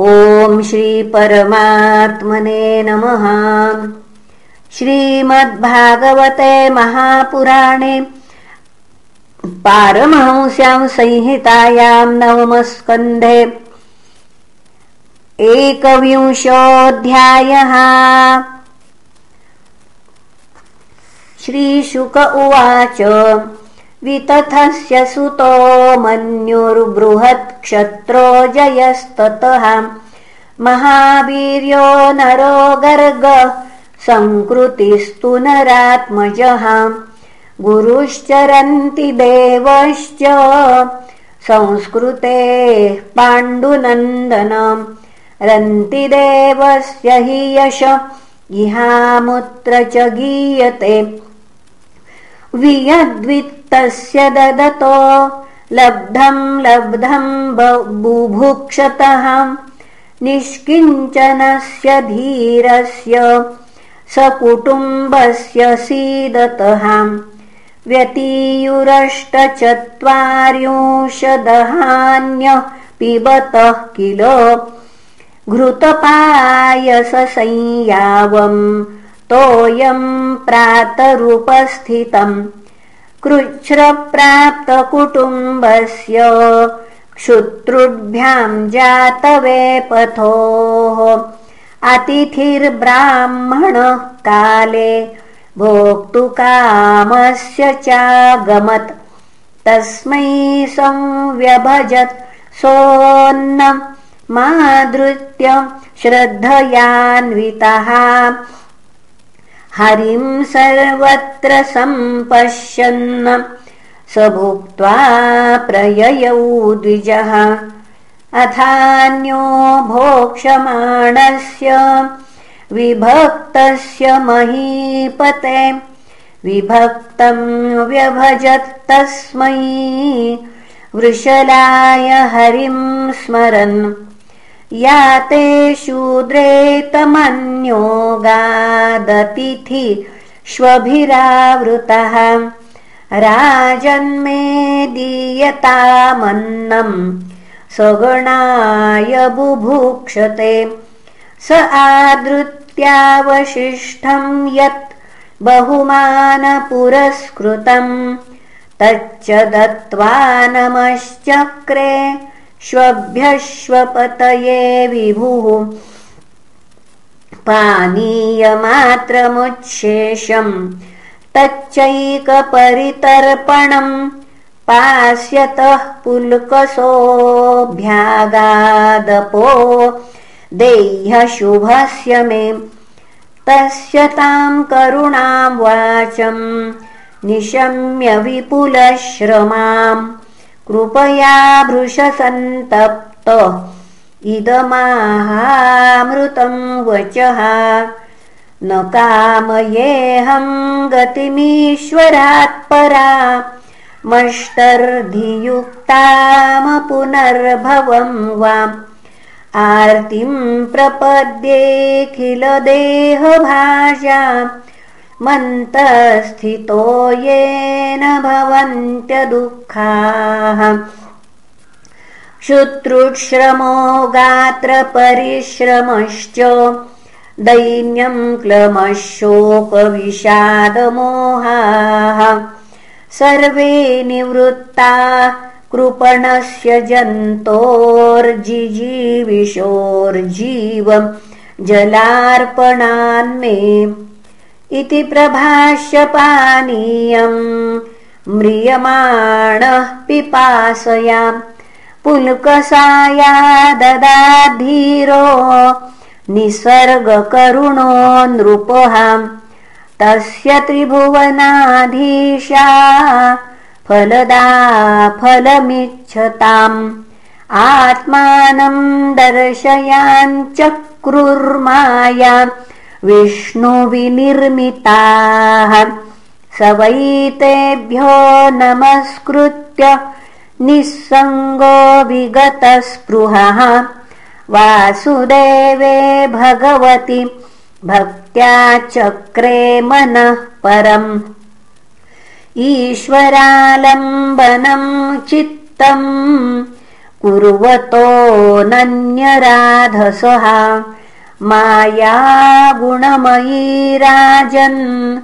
ॐ श्रीपरमात्मने नमः। श्रीमद्भागवते महापुराणे पारमहंस्यां संहितायां नवमस्कन्धे एकविंशोऽध्यायः। श्रीशुक उवाच वितथस्य सुतो मन्युर्बृहत्क्षत्रो जयस्ततः। महावीर्यो नरो गर्ग सङ्कृतिस्तु नरात्मजः। गुरुश्चरन्ति देवश्च संस्कृतेः पाण्डुनन्दनम् रन्ति देवस्य हि यश इहामुत्र च गीयते वियद्वित्तस्य ददतो। लब्धम् लब्धम् बुभुक्षतः। निष्किञ्चनस्य धीरस्य सकुटुम्बस्य सीदतः। व्यतीयुरष्टचत्वार्युंशदहान्यः पिबतः किल। घृतपायसंयावम् तोयम् प्रातरुपस्थितम् कृच्छ्रप्राप्तकुटुम्बस्य क्षुत्रुभ्याम् जातवेपथोः अतिथिर्ब्राह्मणः काले भोक्तुकामस्य चागमत् तस्मै संव्यभजत् सोन्नम् मादृत्य श्रद्धयान्वितः हरिं सर्वत्र सम्पश्यन् स भुक्त्वा प्रययौ द्विजः। अथान्यो भोक्षमाणस्य विभक्तस्य महीपते। विभक्तं व्यभजत्तस्मै वृषलाय हरिं स्मरन् याते शूद्रेतमन्योगादतिथि श्वभिरावृतः। राजन्मे दीयतामन्नम् सगणाय बुभुक्षते। स आदृत्यावशिष्टम् यत् बहुमानपुरस्कृतम्। तच्च दत्त्वा नमश्चक्रे श्वभ्यश्वपतये विभुः। पानीयमात्रमुच्छेषम् तच्चैकपरितर्पणम् पास्यतः पुल्कसोऽभ्यागादपो देह्यशुभस्य मे। तस्य ताम् करुणाम् वाचम् निशम्य विपुलश्रमाम् कृपया भृशसन्तप्त। इदमाहामृतं वचः। न कामयेऽहम् गतिमीश्वरात्परा मष्टर्धियुक्तामपुनर्भवं वाम्। आर्तिं प्रपद्येऽखिलदेहभाषा मन्तस्थितो येन भवन्त्यदुःखाः। शुत्रुश्रमो गात्रपरिश्रमश्च दैन्यं क्लमः शोकविषादमोहाः सर्वे निवृत्ता कृपणस्य जन्तोर्जिजीविषोर्जीवम् जलार्पणान्मे इति प्रभाष्यपानीयम्। म्रियमाणः पिपासयाम्। पुल्कसाया ददाधीरो निसर्गकरुणो नृपहाम्। तस्य त्रिभुवनाधीशा फलदा फलमिच्छताम्। आत्मानम् दर्शयाञ्चक्रुर्माया विष्णुविनिर्मिताः। स वैतेभ्यो नमस्कृत्य निःसङ्गो विगतस्पृहः। वासुदेवे भगवति भक्त्या चक्रे मनः परम्। ईश्वरालम्बनम् चित्तम् कुर्वतोऽनन्यराधसः माया गुणमयी राजन्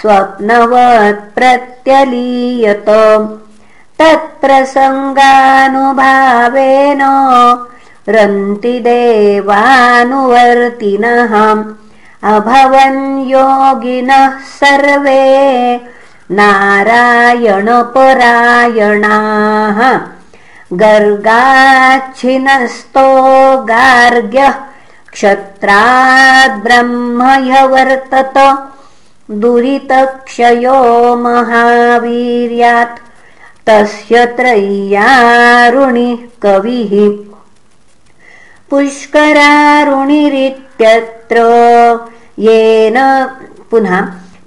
स्वप्नवत्प्रत्यलीयत तत्प्रसङ्गानुभावेन रन्ति देवानुवर्तिनः। अभवन् योगिनः सर्वे नारायणपरायणाः। गर्गाच्छिनस्तो गार्ग्यः क्षत्राद्ब्रह्मह्यवर्तत दुरितक्षयो महावीर्यात्। तस्य त्रय्यारुणिः कविः पुष्करारुणिरित्यत्र येन पुनः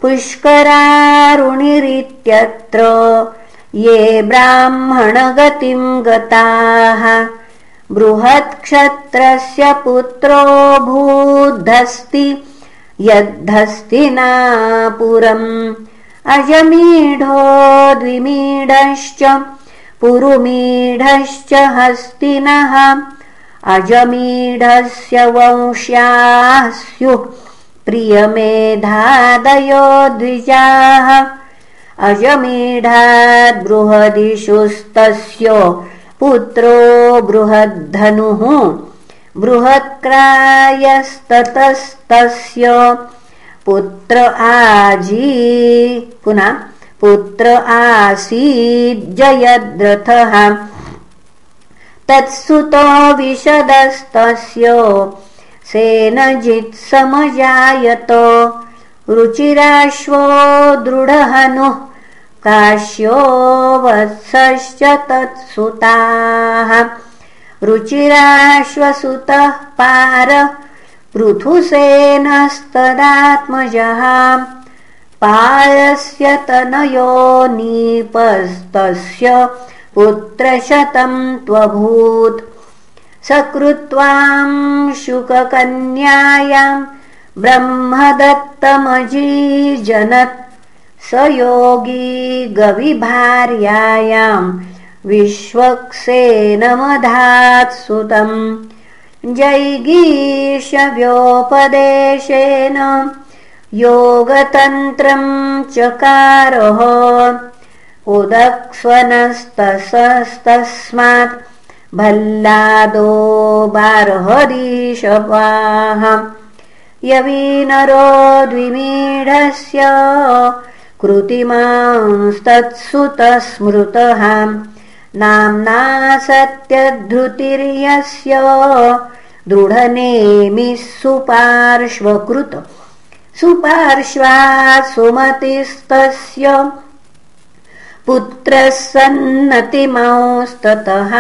पुष्करारुणिरित्यत्र ये ब्राह्मणगतिं गताः बृहत्क्षत्रस्य पुत्रो भूद्धस्ति यद्धस्तिनापुरम् अजमीढो द्विमीढश्च पुरुमीढश्च हस्तिनः। अजमीढस्य वंश्याः स्युः प्रियमेधादयो द्विजाः। अजमीढाद्बृहदिषुस्तस्य पुत्रो बृहद्धनुः। बृहत्क्रायस्ततस्तस्य पुत्र आजी। पुनः पुत्र आसीज्जयद्रथः तत्सुतो विशदस्तस्य सेनजित्समजायत। रुचिराश्वो दृढहनुः काश्यो वत्सश्च तत्सुताः। रुचिराश्वसुतः पार पृथुसेनस्तदात्मजः। पायस्य तनयो नीपस्तस्य पुत्रशतं त्वभूत्। सकृत्वां शुककन्यायां ब्रह्मदत्तमजीजनत् स योगी गविभार्यायां विश्वक्सेनमधात्सुतम् जैगीषव्योपदेशेन योगतन्त्रं चकारः। उदक्स्वनस्तसस्तस्मात् भल्लादो बार्हरीशवाः यवीनरो द्विमीढस्य कृतिमांस्तत्सुतस्मृतः। नाम्ना सत्यधृतिर्यस्य दृढनेमिः सुपार्श्वकृत। सुपार्श्वा सुमतिस्तस्य पुत्रः सन्नतिमांस्ततः।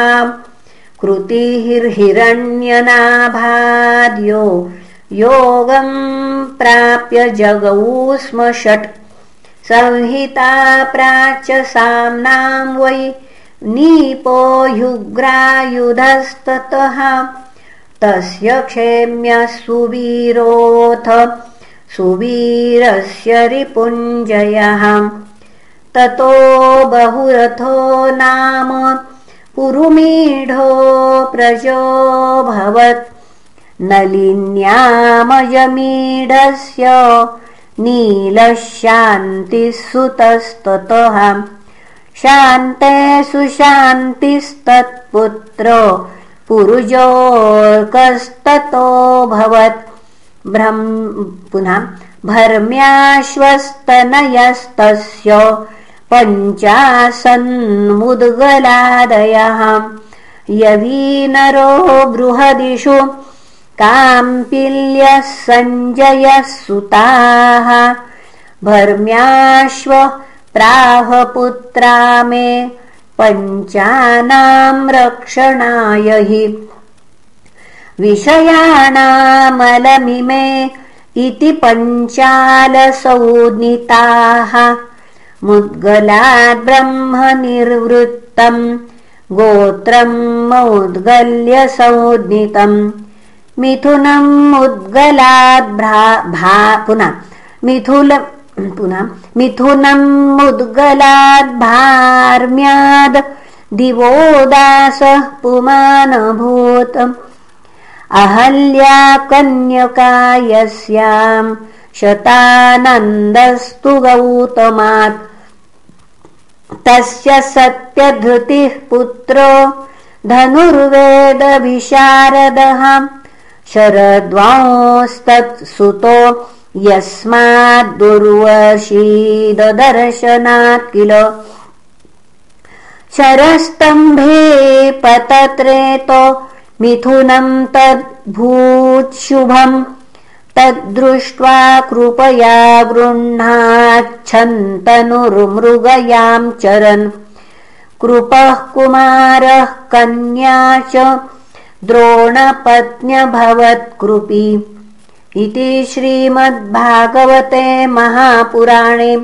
कृतिर्हिरण्यनाभाद्यो योगम् प्राप्य जगौ स्म षट् संहिता प्राच्य साम्नां वै नीपो युग्रायुधस्ततः तस्य क्षेम्य सुवीरोऽथ सुवीरस्य रिपुञ्जयः। ततो बहुरथो नाम पुरुमीढो प्रजोऽभवत् नलिन्यामयमीढस्य नीलः शान्तिः शान्ते सुशान्तिस्तत्पुत्र पुरुजोर्कस्ततोऽभवत् ब्रह्म पुनः भर्म्याश्वस्तनयस्तस्य पञ्चासन्मुद्गलादयः। यवीनरो बृहदिषु काम्पिल्यः सञ्जयः सुताः भर्म्याश्व प्राहपुत्रा मे पञ्चानां रक्षणाय हि। विषयाणामलमिमे इति पञ्चालसौनिताः। मुद्गलाद्ब्रह्मनिर्वृत्तम् गोत्रम् मौद्गल्य संज्ञितम् मिथुनम् उद्गलाद्भ्रा भा पुनः मिथुल पुनः मिथुनम् उद्गलाद्भार्म्याद् दिवो दासः अहल्या कन्यका यस्याम् शतानन्दस्तु गौतमात् तस्य सत्यधृतिः पुत्रो धनुर्वेदविशारदः शरद्वांस्तत्सुतो यस्माद्दुर्वशीददर्शनात् किल? शरस्तम्भे पतत्रेतो मिथुनम् तद्भूत्शुभम्। तद्दृष्ट्वा कृपया गृह्णाच्छन्तनुर्मृगयाम् चरन्। कृपः कुमारः कन्या च द्रोणपत्न्यभवत्कृपी। इति श्रीमद्भागवते महापुराणे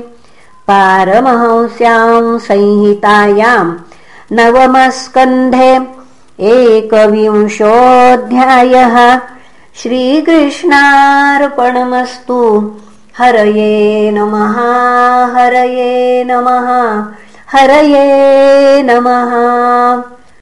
पारमहंस्यां संहितायाम् नवमस्कन्धे एकविंशोऽध्यायः श्रीकृष्णार्पणमस्तु। हरये नमः हरये नमः हरये नमः